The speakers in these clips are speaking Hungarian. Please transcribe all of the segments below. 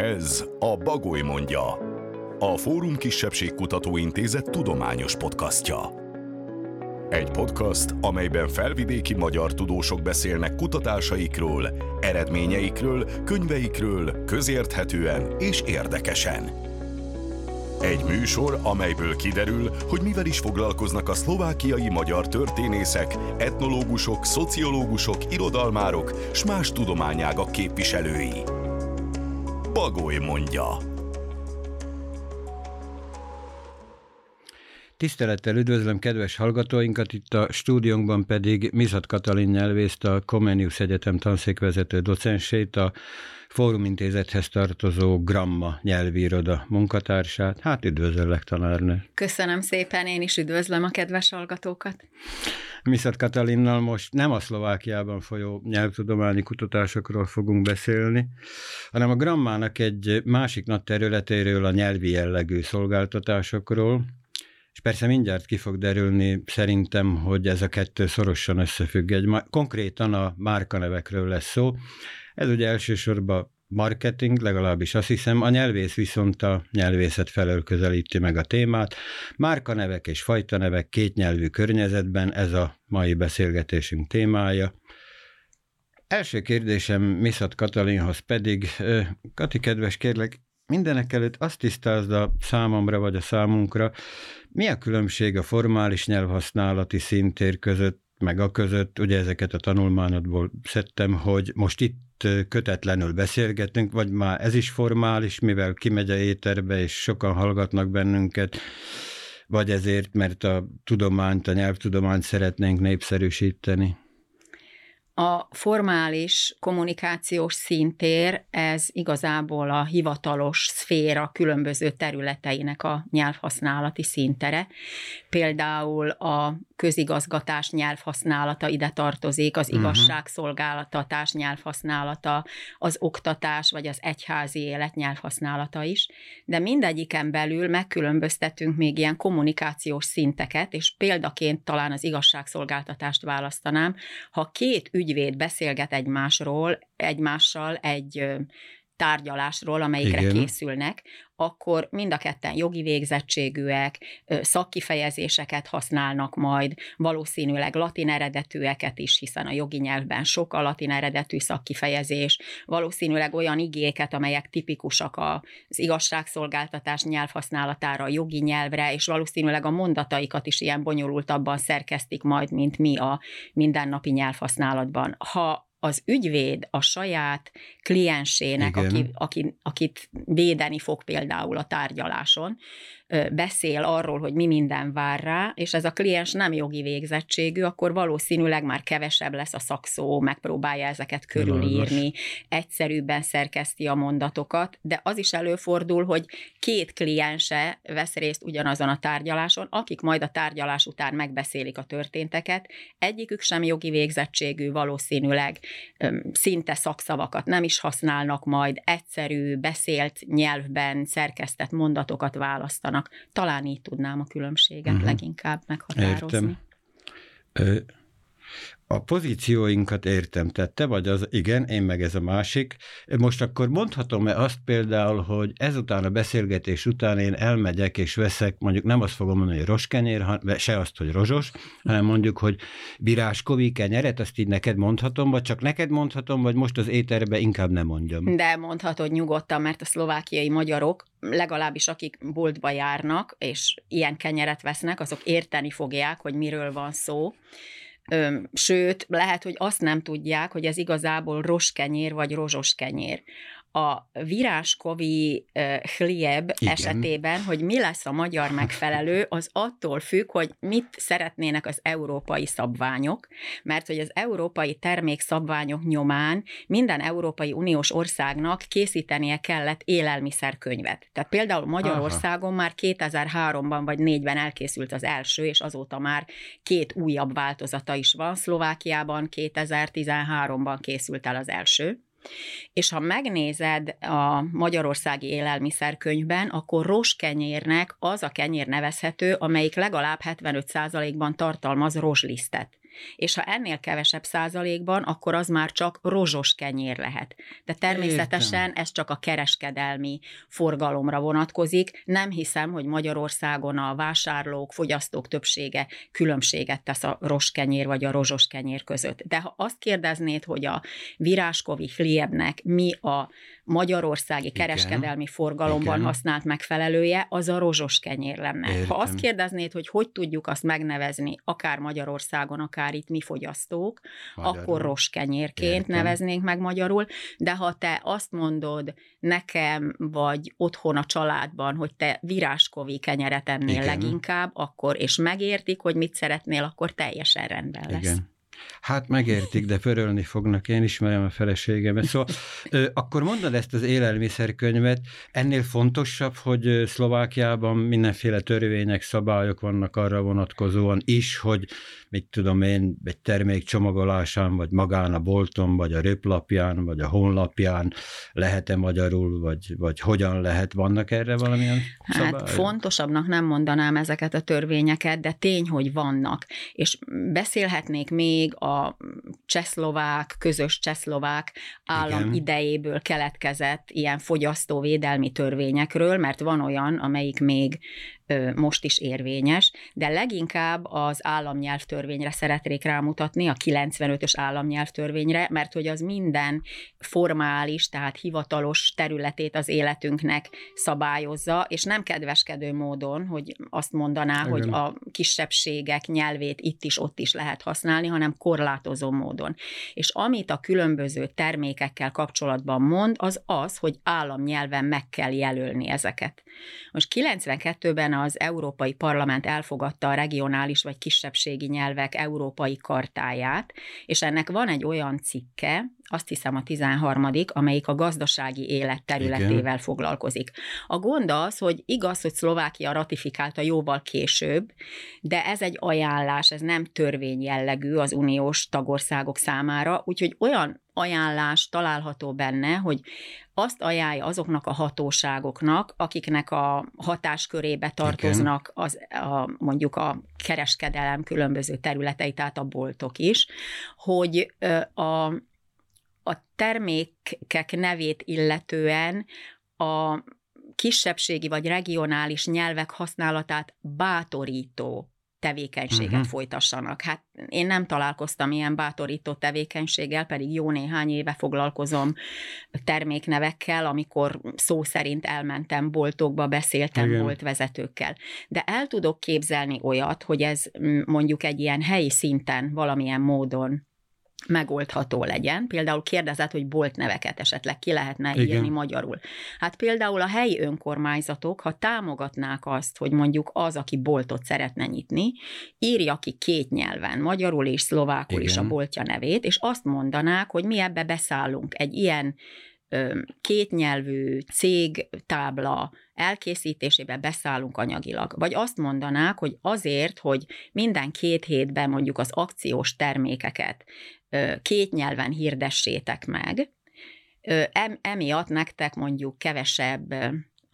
Ez a Bagoly mondja, a Fórum Kisebbségkutató Intézet tudományos podcastja. Egy podcast, amelyben felvidéki magyar tudósok beszélnek kutatásaikról, eredményeikről, könyveikről, közérthetően és érdekesen. Egy műsor, amelyből kiderül, hogy mivel is foglalkoznak a szlovákiai magyar történészek, etnológusok, szociológusok, irodalmárok s más tudományágak képviselői. Bagoly mondja. Tisztelettel üdvözlöm kedves hallgatóinkat, itt a stúdiónkban pedig Mizat Katalin nyelvészt, a Comenius Egyetem tanszékvezető docensét, a Fórum Intézethez tartozó Gramma nyelvíroda munkatársát. Hát üdvözöllek, tanárnő. Köszönöm szépen, én is üdvözlöm a kedves hallgatókat. Miszat Katalinnal most nem a Szlovákiában folyó nyelvtudományi kutatásokról fogunk beszélni, hanem a Grammának egy másik nagy területéről, a nyelvi jellegű szolgáltatásokról, és persze mindjárt ki fog derülni szerintem, hogy ez a kettő szorosan összefügg. Egy, konkrétan a márkanevekről lesz szó. Ez ugye elsősorban marketing, legalábbis azt hiszem, a nyelvész viszont a nyelvészet felől közelíti meg a témát. Márkanevek és fajtanevek kétnyelvű környezetben ez a mai beszélgetésünk témája. Első kérdésem Miszat Katalinhoz pedig, Kati, kedves kérlek, mindenek előtt azt tisztázd a számomra vagy a számunkra, mi a különbség a formális nyelvhasználati szintér között, meg a között, ugye ezeket a tanulmányodból szedtem, hogy most itt kötetlenül beszélgetünk, vagy már ez is formális, mivel kimegy a éterbe, és sokan hallgatnak bennünket, vagy ezért, mert a tudományt, a nyelvtudományt szeretnénk népszerűsíteni? A formális kommunikációs szintér, ez igazából a hivatalos szféra különböző területeinek a nyelvhasználati szintere. Például a közigazgatás nyelvhasználata ide tartozik, az uh-huh. igazságszolgáltatás nyelvhasználata, az oktatás vagy az egyházi élet nyelvhasználata is, de mindegyiken belül megkülönböztetünk még ilyen kommunikációs szinteket, és példaként talán az igazságszolgáltatást választanám, ha két ügyvéd beszélget egymásról, egymással egy tárgyalásról, amelyikre Igen. készülnek, akkor mind a ketten jogi végzettségűek, szakkifejezéseket használnak majd, valószínűleg latin eredetűeket is, hiszen a jogi nyelvben sok a latin eredetű szakkifejezés, valószínűleg olyan igéket, amelyek tipikusak az igazságszolgáltatás nyelvhasználatára, a jogi nyelvre, és valószínűleg a mondataikat is ilyen bonyolultabban szerkesztik majd, mint mi a mindennapi nyelvhasználatban. Ha az ügyvéd a saját kliensének, aki, aki, akit védeni fog például a tárgyaláson, beszél arról, hogy mi minden vár rá, és ez a kliens nem jogi végzettségű, akkor valószínűleg már kevesebb lesz a szakszó, megpróbálja ezeket körülírni, egyszerűbben szerkeszti a mondatokat, de az is előfordul, hogy két kliense vesz részt ugyanazon a tárgyaláson, akik majd a tárgyalás után megbeszélik a történteket, egyikük sem jogi végzettségű, valószínűleg szinte szakszavakat nem is használnak majd, egyszerű, beszélt nyelvben szerkesztett mondatokat választanak vannak. Talán így tudnám a különbséget uh-huh. leginkább meghatározni. Értem. A pozícióinkat értem, tehát te vagy az, igen, én meg ez a másik. Most akkor mondhatom-e azt például, hogy ezután a beszélgetés után én elmegyek és veszek, mondjuk nem azt fogom mondani, hogy roskenyér, se azt, hogy rozsos, hanem mondjuk, hogy viráskovi kenyeret, azt így neked mondhatom, vagy csak neked mondhatom, vagy most az éterbe inkább nem mondjam. De mondhatod nyugodtan, mert a szlovákiai magyarok, legalábbis akik boltba járnak, és ilyen kenyeret vesznek, azok érteni fogják, hogy miről van szó Sőt, lehet, hogy azt nem tudják, hogy ez igazából roskenyér vagy rozsos kenyér a viráskovi hlieb Igen. esetében, hogy mi lesz a magyar megfelelő, az attól függ, hogy mit szeretnének az európai szabványok, mert hogy az európai termékszabványok nyomán minden Európai Uniós országnak készítenie kellett élelmiszerkönyvet. Tehát például Magyarországon Aha. már 2003-ban vagy 4-ben elkészült az első, és azóta már két újabb változata is van. Szlovákiában 2013-ban készült el az első. És ha megnézed a Magyarországi élelmiszerkönyvben, akkor roskenyérnek az a kenyér nevezhető, amelyik legalább 75%-ban tartalmaz rozslisztet. És ha ennél kevesebb százalékban, akkor az már csak rozsos kenyér lehet. De természetesen Értem. ez csak a kereskedelmi forgalomra vonatkozik. Nem hiszem, hogy Magyarországon a vásárlók, fogyasztók többsége különbséget tesz a roskenyér vagy a rozsos kenyér között. De ha azt kérdeznéd, hogy a viráskovi fliebnek mi a magyarországi Igen. kereskedelmi forgalomban Igen. használt megfelelője, az a rozsos kenyér lenne. Értem. Ha azt kérdeznéd, hogy hogy tudjuk azt megnevezni, akár Magyarországon, akár itt mi fogyasztók, magyarul. akkor roskenyérként Értem. neveznénk meg magyarul, de ha te azt mondod nekem, vagy otthon a családban, hogy te viráskovi kenyeret ennél Igen. leginkább, akkor, és megértik, hogy mit szeretnél, akkor teljesen rendben lesz. Igen. Hát megértik, de förölni fognak, én ismerem a feleségemet. Szóval akkor mondod ezt az élelmiszerkönyvet, ennél fontosabb, hogy Szlovákiában mindenféle törvények, szabályok vannak arra vonatkozóan is, hogy mit tudom én, egy termék csomagolásán, vagy magán a bolton, vagy a röplapján, vagy a honlapján lehet-e magyarul, vagy, vagy hogyan lehet, vannak erre valamilyen szabályok? Hát fontosabbnak nem mondanám ezeket a törvényeket, de tény, hogy vannak. És beszélhetnék még a csehszlovák, közös csehszlovák állam Igen. idejéből keletkezett ilyen fogyasztóvédelmi törvényekről, mert van olyan, amelyik még most is érvényes, de leginkább az államnyelvtörvényre szeretnék rámutatni, a 95-ös államnyelvtörvényre, mert hogy az minden formális, tehát hivatalos területét az életünknek szabályozza, és nem kedveskedő módon, hogy azt mondaná, Igen. hogy a kisebbségek nyelvét itt is, ott is lehet használni, hanem korlátozó módon. És amit a különböző termékekkel kapcsolatban mond, az az, hogy államnyelven meg kell jelölni ezeket. Most 92-ben az Európai Parlament elfogadta a regionális vagy kisebbségi nyelvek európai kartáját, és ennek van egy olyan cikke, azt hiszem a 13 amelyik a gazdasági élet területével Igen. foglalkozik. A gond az, hogy igaz, hogy Szlovákia ratifikálta jóval később, de ez egy ajánlás, ez nem törvény jellegű az uniós tagországok számára, úgyhogy olyan ajánlás található benne, hogy azt ajánlja azoknak a hatóságoknak, akiknek a hatáskörébe tartoznak az, a, mondjuk a kereskedelem különböző területei, tehát a boltok is, hogy a, a termékek nevét illetően a kisebbségi vagy regionális nyelvek használatát bátorító tevékenységet uh-huh. folytassanak. Hát én nem találkoztam ilyen bátorító tevékenységgel, pedig jó néhány éve foglalkozom terméknevekkel, amikor szó szerint elmentem boltokba, beszéltem Igen. boltvezetőkkel. De el tudok képzelni olyat, hogy ez mondjuk egy ilyen helyi szinten valamilyen módon megoldható legyen. Például kérdezett, hogy bolt neveket esetleg ki lehetne Igen. írni magyarul. Hát például a helyi önkormányzatok, ha támogatnák azt, hogy mondjuk az, aki boltot szeretne nyitni, írja ki két nyelven, magyarul és szlovákul Igen. is a boltja nevét, és azt mondanák, hogy mi ebbe beszállunk. Egy ilyen kétnyelvű cég tábla elkészítésébe beszállunk anyagilag. Vagy azt mondanák, hogy azért, hogy minden két hétben mondjuk az akciós termékeket két nyelven hirdessétek meg, emiatt nektek mondjuk kevesebb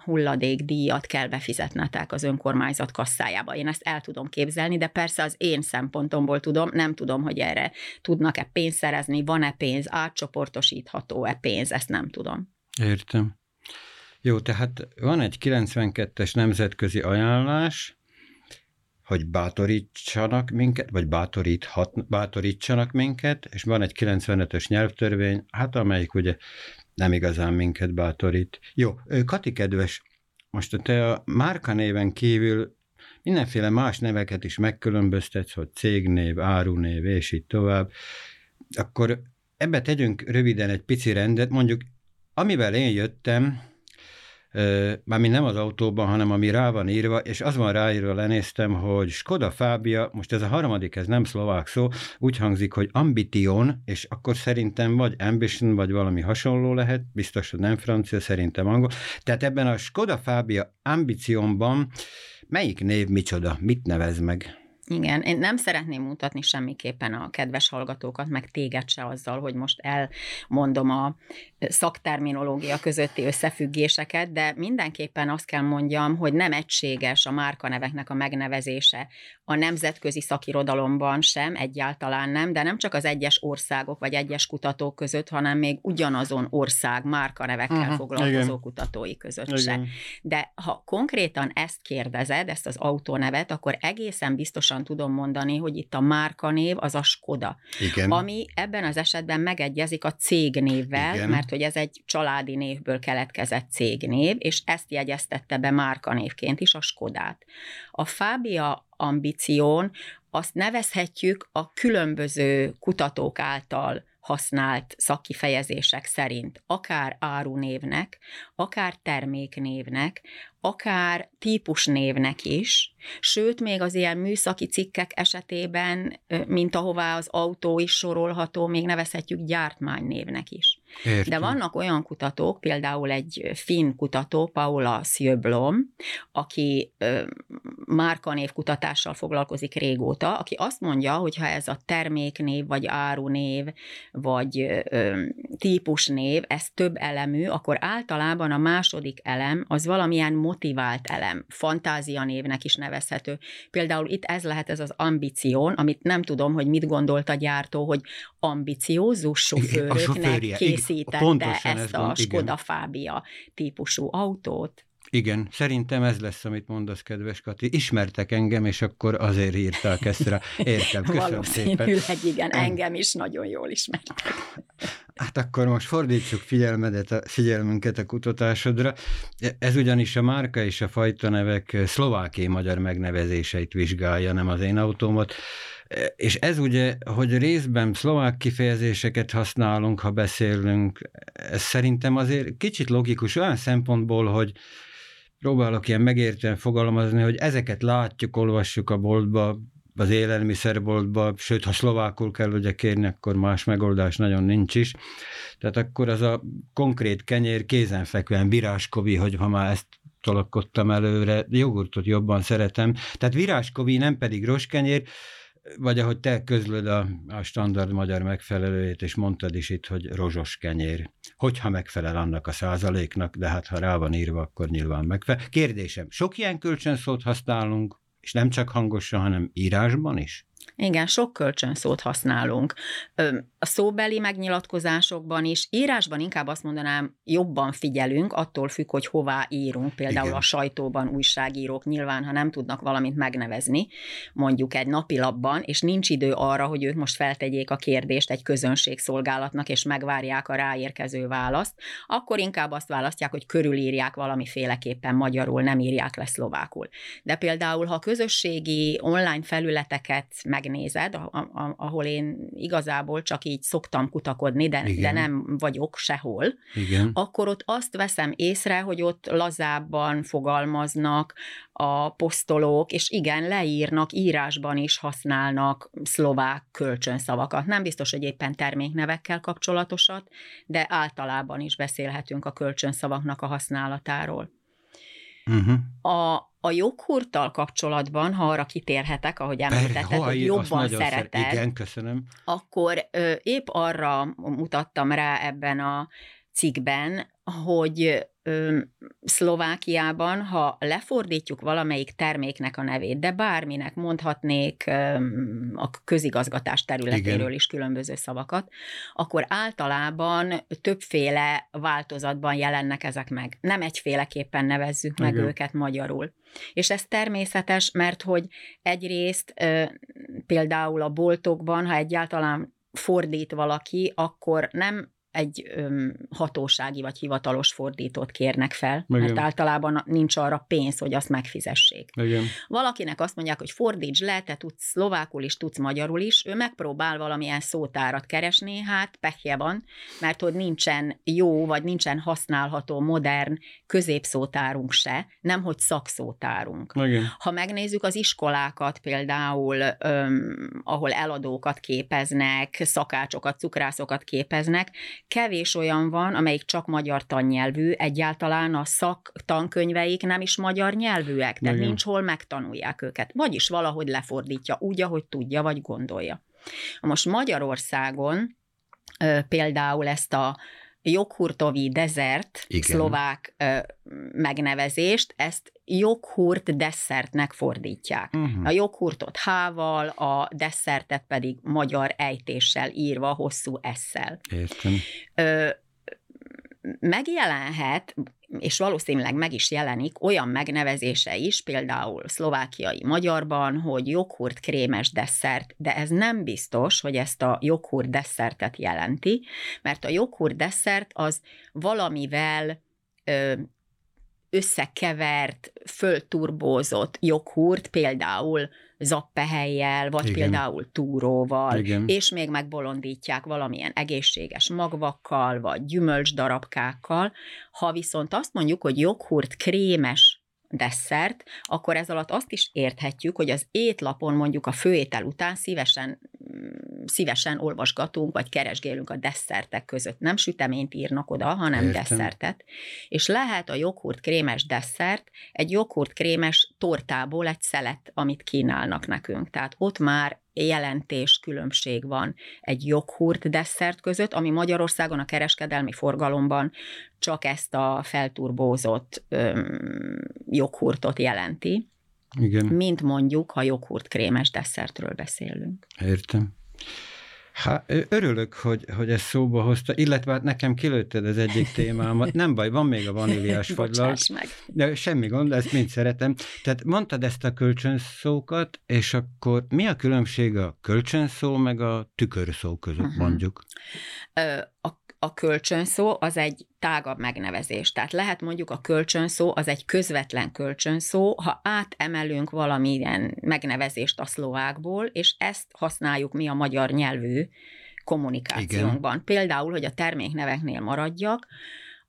hulladékdíjat kell befizetnetek az önkormányzat kasszájába. Én ezt el tudom képzelni, de persze az én szempontomból tudom, nem tudom, hogy erre tudnak-e pénzt szerezni, van-e pénz, átcsoportosítható-e pénz, ezt nem tudom. Értem. Jó, tehát van egy 92-es nemzetközi ajánlás, hogy bátorítsanak minket, vagy bátoríthat, bátorítsanak minket, és van egy 95-ös nyelvtörvény, hát amelyik ugye nem igazán minket bátorít. Jó, Kati kedves, most te a márka néven kívül mindenféle más neveket is megkülönböztetsz, hogy cégnév, árunév, és így tovább, akkor ebbe tegyünk röviden egy pici rendet, mondjuk amivel én jöttem, mármint nem az autóban, hanem ami rá van írva, és az van ráírva, lenéztem, hogy Skoda Fábia, most ez a harmadik, ez nem szlovák szó, úgy hangzik, hogy Ambition, és akkor szerintem vagy Ambition, vagy valami hasonló lehet, biztos, hogy nem francia, szerintem angol. Tehát ebben a Skoda Fábia Ambitionban melyik név micsoda, mit nevez meg? Igen, én nem szeretném mutatni semmiképpen a kedves hallgatókat, meg téged se azzal, hogy most elmondom a szakterminológia közötti összefüggéseket, de mindenképpen azt kell mondjam, hogy nem egységes a márkaneveknek a megnevezése a nemzetközi szakirodalomban sem, egyáltalán nem, de nem csak az egyes országok vagy egyes kutatók között, hanem még ugyanazon ország márkanevekkel uh-huh, foglalkozó igen. kutatói között igen. se. De ha konkrétan ezt kérdezed, ezt az autónevet, akkor egészen biztosan tudom mondani, hogy itt a márkanév az a Skoda. Igen. Ami ebben az esetben megegyezik a cégnévvel, Igen. mert hogy ez egy családi névből keletkezett cégnév, és ezt jegyeztette be márkanévként is a Skodát. A Fábia ambíción azt nevezhetjük a különböző kutatók által használt szakkifejezések szerint akár árunévnek, akár terméknévnek, akár típusnévnek is, sőt, még az ilyen műszaki cikkek esetében, mint ahová az autó is sorolható, még nevezhetjük gyártmánynévnek is. Értem. De vannak olyan kutatók, például egy finn kutató, Paula Sjöblom, aki márkanév kutatással foglalkozik régóta, aki azt mondja, hogy ha ez a terméknév, vagy árunév, vagy típusnév, ez több elemű, akkor általában a második elem az valamilyen motivált elem, fantázia névnek is nevezhető. Például itt ez lehet ez az ambíción, amit nem tudom, hogy mit gondolt a gyártó, hogy ambiciózus sofőröknek készítette Pontosan ezt a Skoda igen. Fábia típusú autót. Igen, szerintem ez lesz, amit mondasz, kedves Kati. Ismertek engem, és akkor azért írták ezt rá. Értem, köszönöm Valószínűleg szépen. igen, engem is nagyon jól ismertek. Hát akkor most fordítsuk figyelmedet, a, figyelmünket a kutatásodra. Ez ugyanis a márka és a fajta nevek szlovákiai magyar megnevezéseit vizsgálja, nem az én autómat. És ez ugye, hogy részben szlovák kifejezéseket használunk, ha beszélünk, ez szerintem azért kicsit logikus olyan szempontból, hogy próbálok ilyen megértően fogalmazni, hogy ezeket látjuk, olvassuk a boltba, az élelmiszerboltba, sőt, ha szlovákul kell ugye kérni, akkor más megoldás nagyon nincs is. Tehát akkor az a konkrét kenyér kézenfekvően viráskovi, hogy ha már ezt tolakodtam előre, jogurtot jobban szeretem. Tehát viráskovi, nem pedig roskenyér, vagy ahogy te közlöd a, a standard magyar megfelelőjét, és mondtad is itt, hogy rozsos kenyér. Hogyha megfelel annak a százaléknak, de hát ha rá van írva, akkor nyilván megfelel. Kérdésem, sok ilyen kölcsönszót használunk, és nem csak hangosan, hanem írásban is? Igen, sok kölcsönszót használunk. A szóbeli megnyilatkozásokban is, írásban inkább azt mondanám, jobban figyelünk, attól függ, hogy hová írunk. Például Igen. a sajtóban újságírók nyilván, ha nem tudnak valamit megnevezni, mondjuk egy napilapban, és nincs idő arra, hogy ők most feltegyék a kérdést egy közönségszolgálatnak, és megvárják a ráérkező választ, akkor inkább azt választják, hogy körülírják valamiféleképpen magyarul, nem írják le szlovákul. De például, ha közösségi online felületeket megnézed, ahol én igazából csak így szoktam kutakodni, de, de nem vagyok sehol, Igen. akkor ott azt veszem észre, hogy ott lazábban fogalmaznak a posztolók, és igen, leírnak, írásban is használnak szlovák kölcsönszavakat. Nem biztos, hogy éppen terméknevekkel kapcsolatosat, de általában is beszélhetünk a kölcsönszavaknak a használatáról. Uh-huh. A, a joghurttal kapcsolatban, ha arra kitérhetek, ahogy említetted, hogy jobban szereted, szer- igen, köszönöm. akkor ö, épp arra mutattam rá ebben a cikkben, hogy ö, Szlovákiában, ha lefordítjuk valamelyik terméknek a nevét, de bárminek mondhatnék ö, a közigazgatás területéről Igen. is különböző szavakat, akkor általában többféle változatban jelennek ezek meg. Nem egyféleképpen nevezzük meg Igen. őket magyarul. És ez természetes, mert hogy egyrészt ö, például a boltokban, ha egyáltalán fordít valaki, akkor nem egy öm, hatósági vagy hivatalos fordítót kérnek fel, Igen. mert általában nincs arra pénz, hogy azt megfizessék. Igen. Valakinek azt mondják, hogy fordíts le, te tudsz szlovákul is, tudsz magyarul is, ő megpróbál valamilyen szótárat keresni, hát pehje van, mert hogy nincsen jó, vagy nincsen használható, modern középszótárunk se, nem hogy szakszótárunk. Igen. Ha megnézzük az iskolákat például, öm, ahol eladókat képeznek, szakácsokat, cukrászokat képeznek, Kevés olyan van, amelyik csak magyar tannyelvű, egyáltalán a szak tankönyveik nem is magyar nyelvűek, tehát Igen. nincs hol megtanulják őket. Vagyis valahogy lefordítja úgy, ahogy tudja, vagy gondolja. Most Magyarországon például ezt a Joghurtovi Desert Igen. szlovák ö, megnevezést, ezt joghurt desszertnek fordítják. Uh-huh. A joghurtot hával, a desszertet pedig magyar ejtéssel írva, hosszú esszel. Értem. Ö, megjelenhet, és valószínűleg meg is jelenik olyan megnevezése is, például szlovákiai magyarban, hogy joghurt krémes desszert, de ez nem biztos, hogy ezt a joghurt desszertet jelenti, mert a joghurt desszert az valamivel összekevert, fölturbózott joghurt, például zappehelyjel, vagy Igen. Például túróval, Igen. és még megbolondítják valamilyen egészséges magvakkal, vagy gyümölcsdarabkákkal. Ha viszont azt mondjuk, hogy joghurt krémes desszert, akkor ez alatt azt is érthetjük, hogy az étlapon mondjuk a főétel után szívesen, mm, szívesen olvasgatunk, vagy keresgélünk a desszertek között. Nem süteményt írnak oda, hanem Értem. Desszertet. És lehet a joghurt krémes desszert egy joghurt krémes tortából egy szelet, amit kínálnak nekünk. Tehát ott már jelentés különbség van egy joghurt desszert között, ami Magyarországon a kereskedelmi forgalomban csak ezt a felturbózott öm, joghurtot jelenti, Igen, mint mondjuk, ha joghurt krémes desszertről beszélünk. értem. Hát örülök, hogy, hogy ezt szóba hozta, illetve hát nekem kilőtted az egyik témámat. Nem baj, van még a vaníliás fagylalt. De semmi gond, ezt mind szeretem. Tehát mondtad ezt a kölcsönszókat, és akkor mi a különbség a kölcsönszó meg a tükörszó között Mhm. mondjuk? Ö, A, a kölcsönszó az egy tágabb megnevezés. Tehát lehet mondjuk a kölcsönszó az egy közvetlen kölcsönszó, ha átemelünk valamilyen megnevezést a szlovákból, és ezt használjuk mi a magyar nyelvű kommunikációnkban. Igen. Például, hogy a termékneveknél maradjak,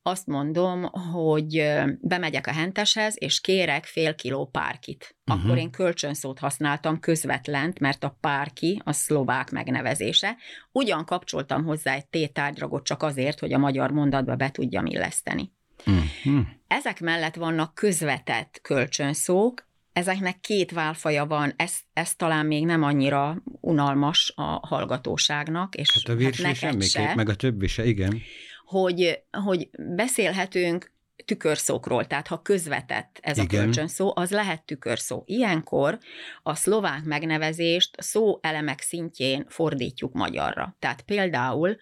azt mondom, hogy bemegyek a henteshez, és kérek fél kiló párkit. Mhm. Akkor én kölcsönszót használtam közvetlent, mert a párki a szlovák megnevezése. Ugyan kapcsoltam hozzá egy tétárgyagot csak azért, hogy a magyar mondatba be tudjam illeszteni. Mm-hmm. Ezek mellett vannak közvetett kölcsönszók, ezeknek két válfaja van, ez, ez talán még nem annyira unalmas a hallgatóságnak, és Hát a virsli neked semmiképp, se meg a többi se, igen. Hogy, hogy beszélhetünk tükörszókról, tehát ha közvetett ez Igen. a kölcsönszó, az lehet tükörszó. Ilyenkor a szlovák megnevezést szó elemek szintjén fordítjuk magyarra. Tehát például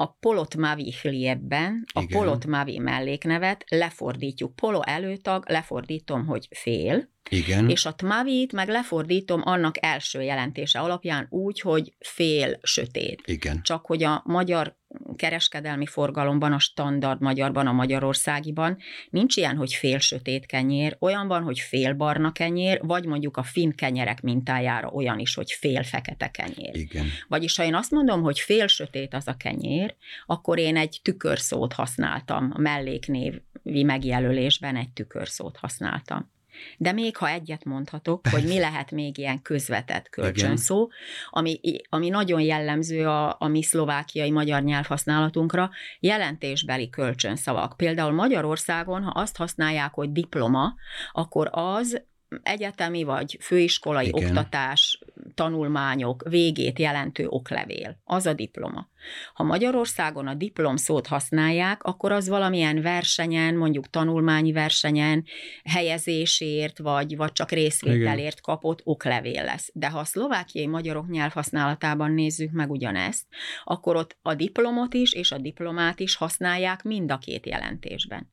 a polot mavi hliebben a Igen. polot mavi melléknevet lefordítjuk. Polo előtag, lefordítom, hogy fél, Igen. és a tmavit meg lefordítom annak első jelentése alapján úgy, hogy fél sötét Igen. csak hogy a magyar kereskedelmi forgalomban, a standard magyarban, a magyarországiban nincs ilyen, hogy fél sötét kenyér, olyan van, hogy fél barna kenyér, vagy mondjuk a finn kenyerek mintájára olyan is, hogy fél fekete kenyér. Igen. Vagyis ha én azt mondom, hogy fél sötét az a kenyér, akkor én egy tükörszót használtam, a melléknévi megjelölésben egy tükörszót használtam. De még ha egyet mondhatok, hogy mi lehet még ilyen közvetett kölcsönszó, ami, ami nagyon jellemző a, a mi szlovákiai magyar nyelvhasználatunkra, jelentésbeli kölcsönszavak. Például Magyarországon, ha azt használják, hogy diploma, akkor az egyetemi vagy főiskolai Igen. Igen. oktatás, tanulmányok végét jelentő oklevél. Az a diploma. Ha Magyarországon a diplom szót használják, akkor az valamilyen versenyen, mondjuk tanulmányi versenyen, helyezésért, vagy, vagy csak részvételért kapott oklevél lesz. De ha a szlovákiai magyarok nyelvhasználatában nézzük meg ugyanezt, akkor ott a diplomot is és a diplomát is használják mind a két jelentésben.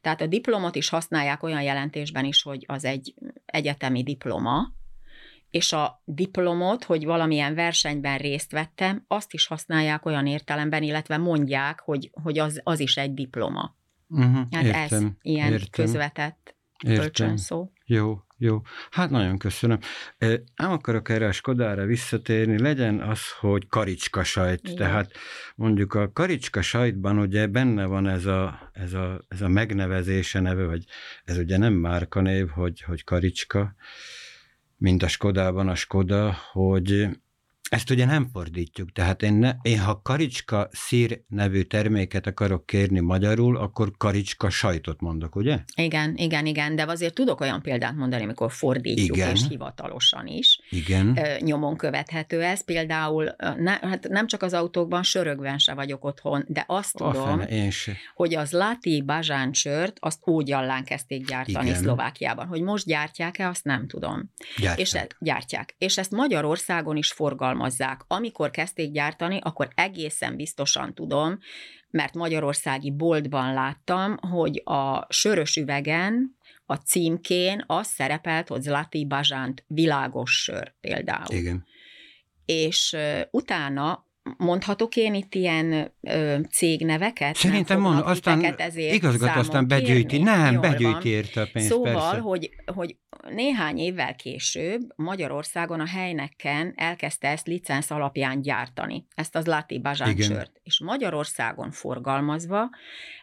Tehát a diplomot is használják olyan jelentésben is, hogy az egy egyetemi diploma, és a diplomot, hogy valamilyen versenyben részt vettem, azt is használják olyan értelemben, illetve mondják, hogy, hogy az, az is egy diploma. Uh-huh. Hát értem, ez ilyen értem, közvetett értem. kölcsönszó. Jó, jó. Hát nagyon köszönöm. Nem akarok erre a Skodára visszatérni, legyen az, hogy karicska sajt. Igen. Tehát mondjuk a karicska sajtban ugye benne van ez a, ez a, ez a megnevezése neve, vagy ez ugye nem márkanév, hogy, hogy karicska, mint a Skodában a Skoda, hogy ezt ugye nem fordítjuk, tehát én, ne, én ha karicska szír nevű terméket akarok kérni magyarul, akkor karicska sajtot mondok, ugye? Igen, igen, igen, de azért tudok olyan példát mondani, amikor fordítjuk, igen. és hivatalosan is. Igen. Nyomon követhető ez, például ne, hát nem csak az autókban, sörögben se vagyok otthon, de azt oh, tudom, én se. hogy az Lati Bazsán sört, azt ógyallán kezdték gyártani igen. Szlovákiában. Hogy most gyártják-e, azt nem tudom. Gyártják. És, e, gyártják. És ezt Magyarországon is forgalmazzák alkalmazzák. Amikor kezdték gyártani, akkor egészen biztosan tudom, mert magyarországi boltban láttam, hogy a sörös üvegen a címkén az szerepelt, hogy Zlati Bazsánt világos sör például. Igen. És utána Mondhatok én itt ilyen ö, cégneveket? Szerintem mond, aztán igazgat, aztán begyűjti. Kérni? Nem, Jól begyűjti érte a pénzt, Szóval, persze. hogy, hogy néhány évvel később Magyarországon a helyneken elkezdte ezt licensz alapján gyártani, ezt az Lati Bazsán sört. És Magyarországon forgalmazva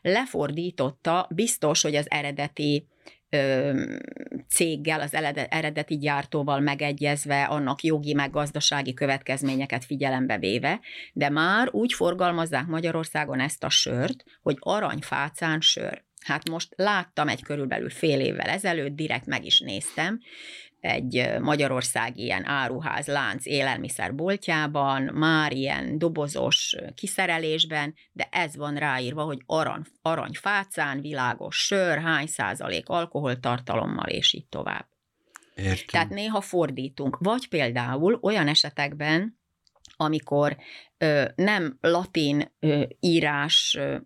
lefordította, biztos, hogy az eredeti céggel, az eredeti gyártóval megegyezve, annak jogi meg gazdasági következményeket figyelembe véve, de már úgy forgalmazzák Magyarországon ezt a sört, hogy aranyfácán sör. Hát most láttam egy körülbelül fél évvel ezelőtt, direkt meg is néztem, egy magyarországi ilyen áruház lánc élelmiszerboltjában, már ilyen dobozos kiszerelésben, de ez van ráírva, hogy arany, aranyfácán, világos sör, hány százalék alkoholtartalommal, és így tovább. Értem. Tehát néha fordítunk. Vagy például olyan esetekben, amikor ö, nem latin ö, írás ö,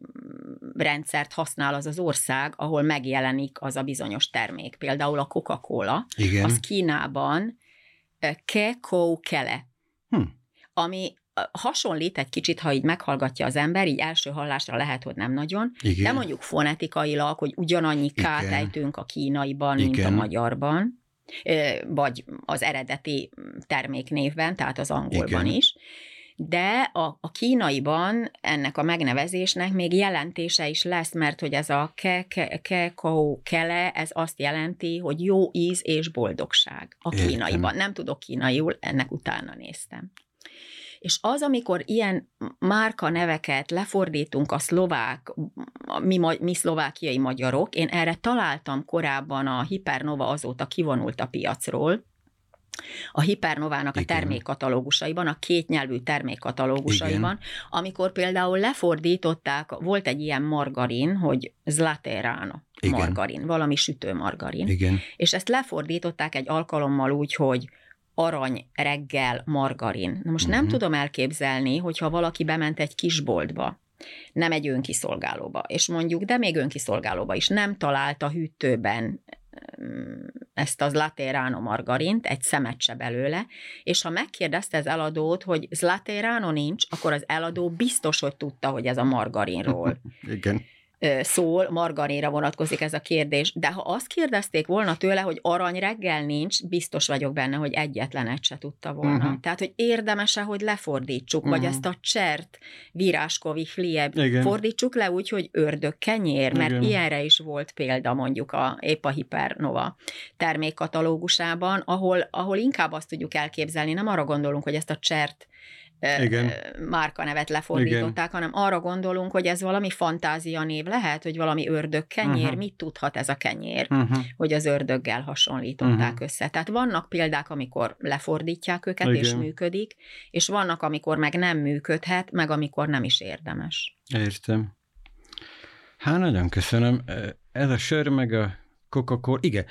rendszert használ az az ország, ahol megjelenik az a bizonyos termék. Például a Coca-Cola, Igen. az Kínában Keko Kele, hm. ami hasonlít egy kicsit, ha így meghallgatja az ember, így első hallásra lehet, hogy nem nagyon, Igen. de mondjuk fonetikailag, hogy ugyanannyi kát ejtünk a kínaiban, Igen. mint a magyarban, vagy az eredeti terméknévben, tehát az angolban Igen. is de a, a kínaiban ennek a megnevezésnek még jelentése is lesz, mert hogy ez a ke, ke, ke ko, kele, ez azt jelenti, hogy jó íz és boldogság a kínaiban. Értem. Nem tudok kínaiul, ennek utána néztem. És az, amikor ilyen márka neveket lefordítunk a szlovák, mi, mi szlovákiai magyarok, én erre találtam korábban a Hipernova azóta kivonult a piacról, a Hipernovának Igen. a termékkatalógusaiban, a kétnyelvű termékkatalógusaiban, Igen. amikor például lefordították, volt egy ilyen margarin, hogy Zlaterano Igen. margarin, valami sütő margarin, Igen. és ezt lefordították egy alkalommal úgy, hogy arany reggel margarin. Na most uh-huh. nem mhm. tudom elképzelni, hogyha valaki bement egy kisboltba, nem egy önkiszolgálóba, és mondjuk, de még önkiszolgálóba is nem talált a hűtőben ezt az laterano margarint, egy szemet se belőle, és ha megkérdezte az eladót, hogy zlaterano nincs, akkor az eladó biztos, hogy tudta, hogy ez a margarinról. Igen szól, margaréra vonatkozik ez a kérdés, de ha azt kérdezték volna tőle, hogy arany reggel nincs, biztos vagyok benne, hogy egyetlen egy se tudta volna. Uh-huh. Tehát, hogy érdemese, hogy lefordítsuk, uh-huh. vagy ezt a csert, viráskovi flieb, Igen. fordítsuk le úgy, hogy ördög kenyér, mert Igen. ilyenre is volt példa mondjuk a, épp a Hipernova termékkatalógusában, ahol, ahol inkább azt tudjuk elképzelni, nem arra gondolunk, hogy ezt a csert igen. márkanevet lefordították, Igen. hanem arra gondolunk, hogy ez valami fantázia név lehet, hogy valami ördög kenyér, uh-huh. mit tudhat ez a kenyér, uh-huh. hogy az ördöggel hasonlították uh-huh. össze. Tehát vannak példák, amikor lefordítják őket, Igen. és működik, és vannak, amikor meg nem működhet, meg amikor nem is érdemes. Értem. Hát nagyon köszönöm. Ez a sör, meg a Coca-Cola, igen.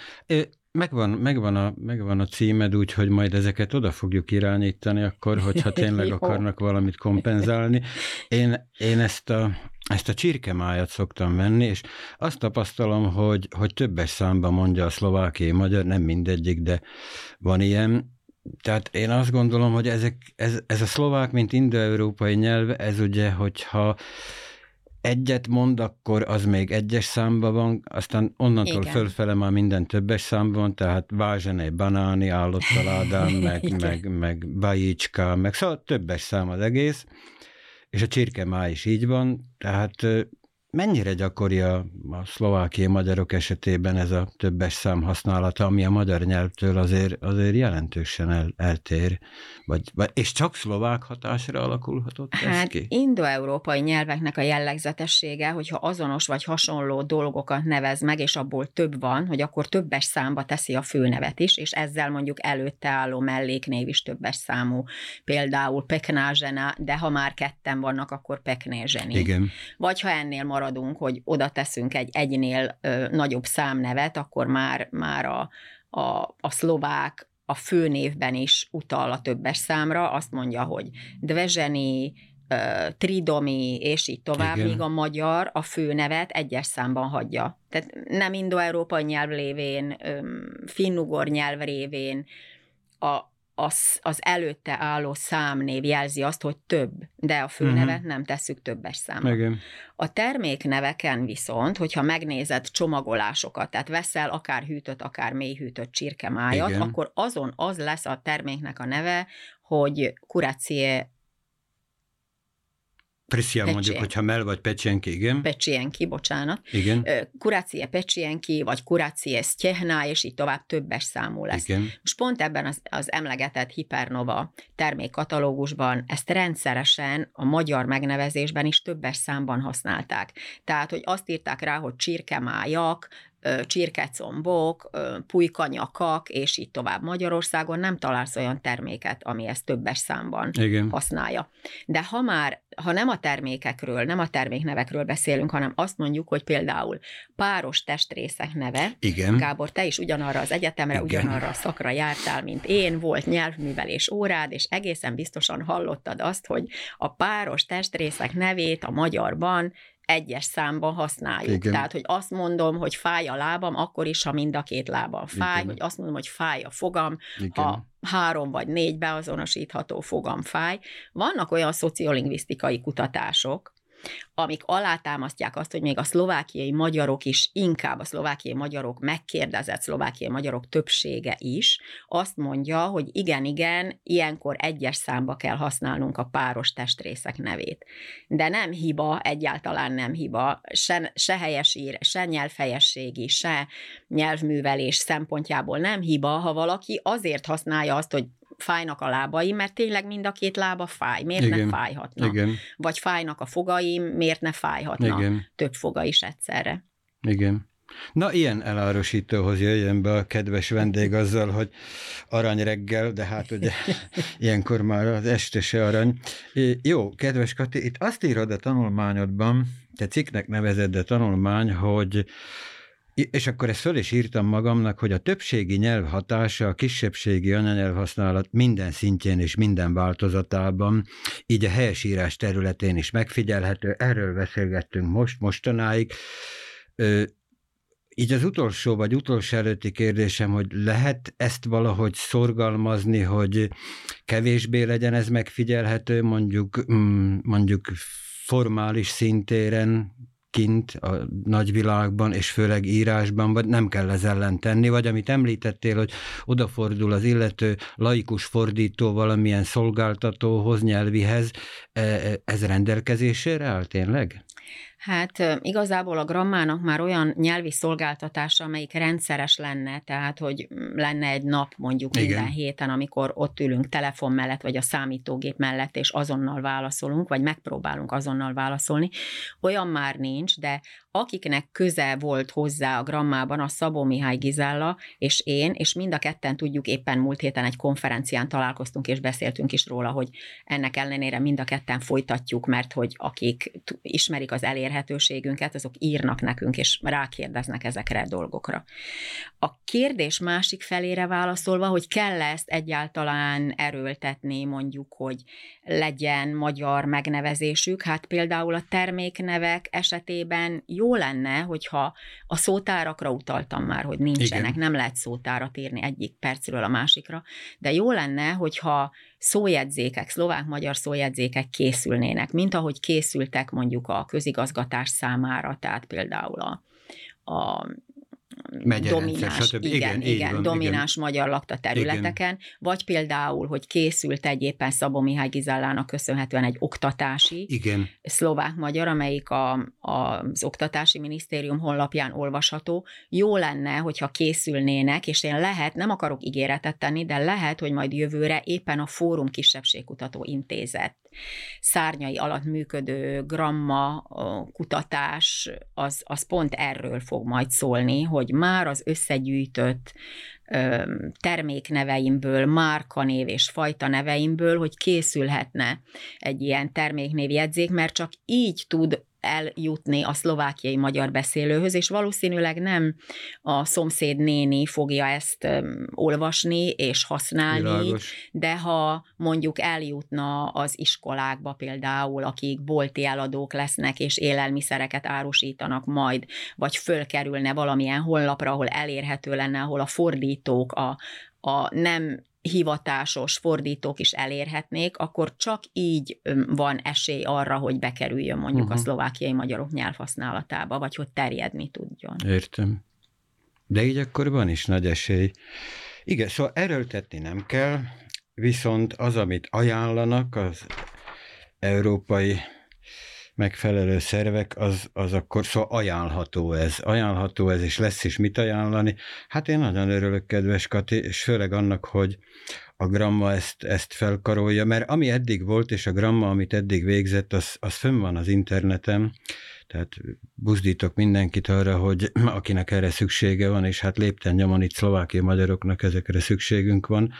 Megvan, megvan, a, megvan a címed, úgyhogy majd ezeket oda fogjuk irányítani akkor, hogyha tényleg akarnak valamit kompenzálni. Én, én ezt a, ezt a csirkemájat szoktam venni, és azt tapasztalom, hogy, hogy többes számban mondja a szlovákiai magyar, nem mindegyik, de van ilyen, tehát én azt gondolom, hogy ezek, ez, ez a szlovák, mint indoeurópai nyelv, ez ugye, hogyha egyet mond, akkor az még egyes számban van, aztán onnantól Igen. fölfele már minden többes számban van, tehát vázsene, banáni, állottaládám, meg, meg, meg bajicska, meg szóval többes szám az egész, és a csirke már is így van, tehát mennyire gyakori a, a szlovákiai magyarok esetében ez a többes szám használata, ami a magyar nyelvtől azért, azért jelentősen el, eltér, vagy, vagy, és csak szlovák hatásra alakulhatott hát, ez ki? indoeurópai nyelveknek a jellegzetessége, hogyha azonos vagy hasonló dolgokat nevez meg, és abból több van, hogy akkor többes számba teszi a főnevet is, és ezzel mondjuk előtte álló melléknév is többes számú. Például Peknázsena, de ha már ketten vannak, akkor Peknézseni. Igen. Vagy ha ennél maradunk, hogy oda teszünk egy egynél ö, nagyobb számnevet, akkor már, már a, a, a szlovák a főnévben is utal a többes számra, azt mondja, hogy Dvezseni, tridomi, és így tovább, Igen. míg a magyar a főnevet egyes számban hagyja. Tehát nem indoeurópai nyelv lévén, finnugor nyelv révén a, az, az előtte álló számnév jelzi azt, hogy több, de a főnevet uh-huh. nem tesszük többes számra. Igen. A termékneveken viszont, hogyha megnézed csomagolásokat, tehát veszel akár hűtött, akár mélyhűtött csirkemájat, Igen. akkor azon az lesz a terméknek a neve, hogy kurácie Prissia mondjuk, hogyha mel vagy pecsienki, igen. Pecsienki, bocsánat. Igen. Kurácie pecsienki, vagy kurácie sztyehná, és így tovább többes számú lesz. Igen. Most pont ebben az, az emlegetett Hipernova termékkatalógusban ezt rendszeresen a magyar megnevezésben is többes számban használták. Tehát, hogy azt írták rá, hogy csirkemájak, csirkecombok, pulykanyakak, és így tovább. Magyarországon nem találsz olyan terméket, ami ezt többes számban Igen. használja. De ha már, ha nem a termékekről, nem a terméknevekről beszélünk, hanem azt mondjuk, hogy például páros testrészek neve, Igen. Gábor, te is ugyanarra az egyetemre, Igen. ugyanarra a szakra jártál, mint én, volt nyelvművelés órád, és egészen biztosan hallottad azt, hogy a páros testrészek nevét a magyarban egyes számban használjuk. Igen. Tehát, hogy azt mondom, hogy fáj a lábam, akkor is, ha mind a két lábam fáj, Igen. hogy azt mondom, hogy fáj a fogam, Igen. ha három vagy négy beazonosítható fogam fáj. Vannak olyan szociolingvisztikai kutatások, amik alátámasztják azt, hogy még a szlovákiai magyarok is, inkább a szlovákiai magyarok megkérdezett szlovákiai magyarok többsége is azt mondja, hogy igen, igen, ilyenkor egyes számba kell használnunk a páros testrészek nevét. De nem hiba, egyáltalán nem hiba, se, se helyesír, se nyelvhelyességi, se nyelvművelés szempontjából nem hiba, ha valaki azért használja azt, hogy fájnak a lábaim, mert tényleg mind a két lába fáj. Miért Igen. ne fájhatna? Igen. Vagy fájnak a fogaim, miért ne fájhatna? Igen. Több foga is egyszerre. Igen. Na, ilyen elárosítóhoz jöjjön be a kedves vendég azzal, hogy arany reggel, de hát ugye ilyenkor már az este se arany. Jó, kedves Kati, itt azt írod a tanulmányodban, te cikknek nevezed de tanulmány, hogy és akkor ezt föl is írtam magamnak, hogy a többségi nyelv hatása a kisebbségi anyanyelvhasználat minden szintjén és minden változatában, így a helyesírás területén is megfigyelhető. Erről beszélgettünk most, mostanáig. Így az utolsó vagy utolsó előtti kérdésem, hogy lehet ezt valahogy szorgalmazni, hogy kevésbé legyen ez megfigyelhető, mondjuk, mm, mondjuk formális szintéren, kint a nagyvilágban, és főleg írásban, vagy nem kell ez ellen tenni, vagy amit említettél, hogy odafordul az illető laikus fordító valamilyen szolgáltatóhoz, nyelvihez, e, e, ez rendelkezésére áll tényleg? Hát igazából a grammának már olyan nyelvi szolgáltatása, amelyik rendszeres lenne, tehát hogy lenne egy nap mondjuk Igen. minden héten, amikor ott ülünk telefon mellett, vagy a számítógép mellett, és azonnal válaszolunk, vagy megpróbálunk azonnal válaszolni. Olyan már nincs, de akiknek köze volt hozzá a grammában a Szabó Mihály Gizella és én, és mind a ketten tudjuk, éppen múlt héten egy konferencián találkoztunk és beszéltünk is róla, hogy ennek ellenére mind a ketten folytatjuk, mert hogy akik ismerik az elérhetőségünket, azok írnak nekünk, és rákérdeznek ezekre a dolgokra. A kérdés másik felére válaszolva, hogy kell ezt egyáltalán erőltetni, mondjuk, hogy legyen magyar megnevezésük, hát például a terméknevek esetében jó lenne, hogyha a szótárakra utaltam már, hogy nincsenek, Igen. nem lehet szótárat írni egyik percről a másikra, de jó lenne, hogyha szójegyzékek, szlovák-magyar szójegyzékek készülnének, mint ahogy készültek mondjuk a közigazgatás számára, tehát például a, a domináns, stb. igen, igen, igen van, domináns igen. magyar lakta területeken, igen. vagy például, hogy készült egy éppen Szabó Mihály Gizellának köszönhetően egy oktatási igen. szlovák-magyar, amelyik a, a, az Oktatási Minisztérium honlapján olvasható. Jó lenne, hogyha készülnének, és én lehet, nem akarok ígéretet tenni, de lehet, hogy majd jövőre éppen a Fórum Kisebbségkutató Intézet szárnyai alatt működő gramma kutatás, az, az pont erről fog majd szólni, hogy már az összegyűjtött termékneveimből, márkanév és fajta neveimből, hogy készülhetne egy ilyen terméknévjegyzék, mert csak így tud eljutni a szlovákiai magyar beszélőhöz, és valószínűleg nem a szomszéd néni fogja ezt olvasni és használni, Világos. de ha mondjuk eljutna az iskolákba például, akik bolti eladók lesznek, és élelmiszereket árusítanak majd, vagy fölkerülne valamilyen honlapra, ahol elérhető lenne, ahol a fordítók, a, a nem hivatásos fordítók is elérhetnék, akkor csak így van esély arra, hogy bekerüljön mondjuk uh-huh. a szlovákiai magyarok nyelvhasználatába, vagy hogy terjedni tudjon. Értem. De így akkor van is nagy esély. Igen, szóval erőltetni nem kell, viszont az, amit ajánlanak az európai megfelelő szervek, az, az akkor szóval ajánlható ez. Ajánlható ez, és lesz is mit ajánlani. Hát én nagyon örülök, kedves Kati, és főleg annak, hogy a Gramma ezt, ezt felkarolja, mert ami eddig volt, és a Gramma, amit eddig végzett, az, az fönn van az interneten, tehát buzdítok mindenkit arra, hogy akinek erre szüksége van, és hát lépten nyomon itt szlovákia magyaroknak ezekre szükségünk van,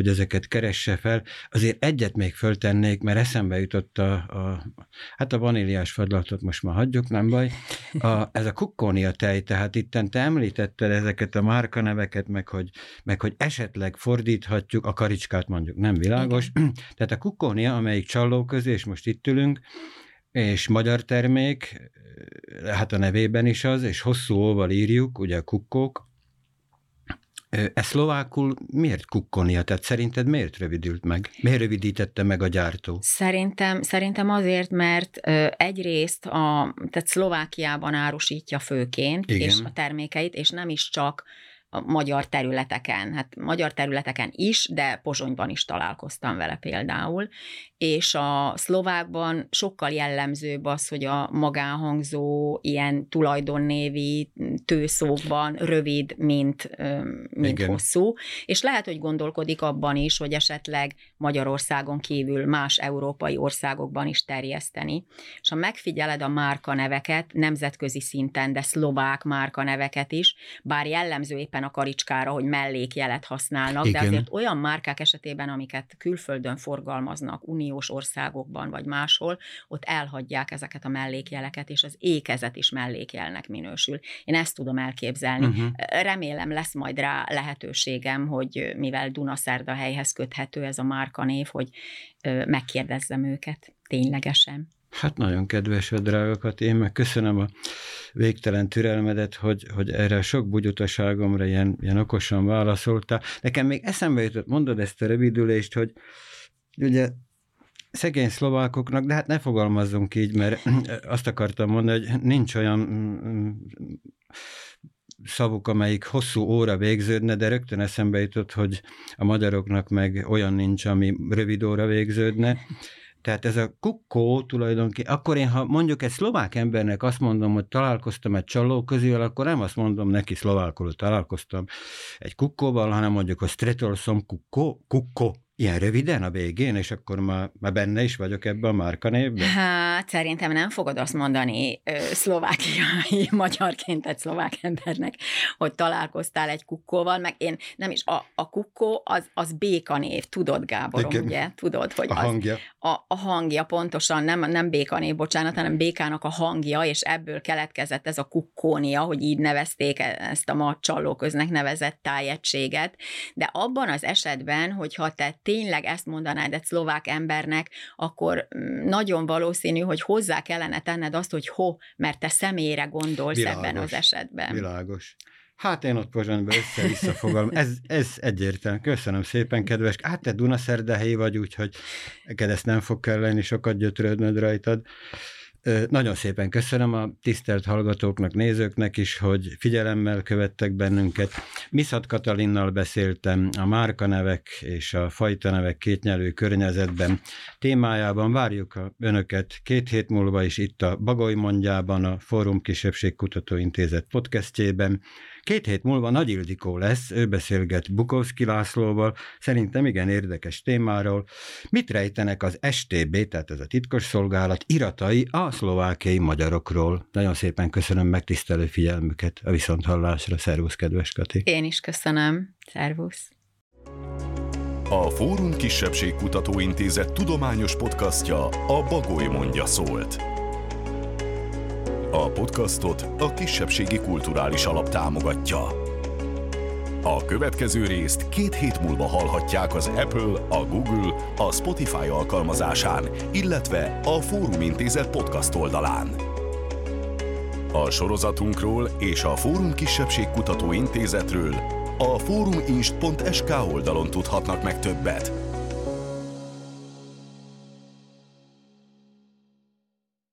hogy ezeket keresse fel. Azért egyet még föltennék, mert eszembe jutott a, a hát a vaníliás fadlatot most már hagyjuk, nem baj. A, ez a kukkónia tej, tehát itt te említetted ezeket a márkaneveket, meg hogy, meg hogy esetleg fordíthatjuk, a karicskát mondjuk, nem világos. Igen. Tehát a kukkónia, amelyik csalló közé, és most itt ülünk, és magyar termék, hát a nevében is az, és hosszú óval írjuk, ugye a kukkók, ez szlovákul miért kukkonia? Tehát szerinted miért rövidült meg? Miért rövidítette meg a gyártó? Szerintem, szerintem azért, mert egyrészt a, tehát Szlovákiában árusítja főként Igen. és a termékeit, és nem is csak a magyar területeken, hát magyar területeken is, de Pozsonyban is találkoztam vele például, és a szlovákban sokkal jellemzőbb az, hogy a magánhangzó ilyen tulajdonnévi tőszókban rövid, mint, mint Igen. hosszú, és lehet, hogy gondolkodik abban is, hogy esetleg Magyarországon kívül más európai országokban is terjeszteni, és ha megfigyeled a márkaneveket, nemzetközi szinten, de szlovák márkaneveket is, bár jellemző éppen a karicskára, hogy mellékjelet használnak, Igen. de azért olyan márkák esetében, amiket külföldön forgalmaznak, uniós országokban vagy máshol, ott elhagyják ezeket a mellékjeleket, és az ékezet is mellékjelnek minősül. Én ezt tudom elképzelni. Uh-huh. Remélem lesz majd rá lehetőségem, hogy mivel Dunaszerda helyhez köthető ez a márkanév, hogy megkérdezzem őket ténylegesen. Hát nagyon kedves a drágakat, én meg köszönöm a végtelen türelmedet, hogy, hogy erre a sok bugyutaságomra ilyen, ilyen okosan válaszoltál. Nekem még eszembe jutott, mondod ezt a rövidülést, hogy ugye szegény szlovákoknak, de hát ne fogalmazzunk így, mert azt akartam mondani, hogy nincs olyan mm, szavuk, amelyik hosszú óra végződne, de rögtön eszembe jutott, hogy a magyaroknak meg olyan nincs, ami rövid óra végződne, tehát ez a kukkó tulajdonképpen, akkor én, ha mondjuk egy szlovák embernek azt mondom, hogy találkoztam egy csaló közül, akkor nem azt mondom neki szlovákul, találkoztam egy kukkóval, hanem mondjuk, hogy stretolszom kukkó, kukkó, Ilyen röviden a végén, és akkor már, már benne is vagyok ebben a márkanévben? Hát szerintem nem fogod azt mondani ö, szlovákiai magyarként egy szlovák embernek, hogy találkoztál egy kukkóval, meg én nem is, a, a kukkó az, az békanév, tudod Gáborom, Igen. ugye? Tudod, hogy a az, hangja. A, a hangja pontosan, nem, nem békanév, bocsánat, hanem békának a hangja, és ebből keletkezett ez a kukkónia, hogy így nevezték e, ezt a ma csalóköznek nevezett tájegységet, de abban az esetben, hogyha te tényleg ezt mondanád egy szlovák embernek, akkor mm, nagyon valószínű, hogy hozzá kellene tenned azt, hogy ho, mert te személyre gondolsz világos, ebben az esetben. Világos. Hát én ott Pozsonyban össze-vissza fogalom. Ez, ez egyértelmű. Köszönöm szépen, kedves. Hát te Dunaszerdehelyi vagy, úgyhogy neked ezt nem fog kelleni sokat gyötrődnöd rajtad. Nagyon szépen köszönöm a tisztelt hallgatóknak, nézőknek is, hogy figyelemmel követtek bennünket. Miszat Katalinnal beszéltem a márkanevek és a fajtanevek kétnyelő környezetben témájában. Várjuk a önöket két hét múlva is itt a Bagoly mondjában, a Fórum Kisebbség Kutatóintézet podcastjében. Két hét múlva Nagy Ildikó lesz, ő beszélget Bukowski Lászlóval, szerintem igen érdekes témáról. Mit rejtenek az STB, tehát ez a titkos szolgálat iratai a szlovákiai magyarokról? Nagyon szépen köszönöm megtisztelő figyelmüket a viszonthallásra. Szervusz, kedves Kati! Én is köszönöm. Szervusz! A Fórum Kisebbség Kutatóintézet tudományos podcastja a Bagoly mondja szólt. A podcastot a Kisebbségi Kulturális Alap támogatja. A következő részt két hét múlva hallhatják az Apple, a Google, a Spotify alkalmazásán, illetve a Fórum Intézet podcast oldalán. A sorozatunkról és a Fórum Kisebbség Kutató Intézetről a fóruminst.sk oldalon tudhatnak meg többet.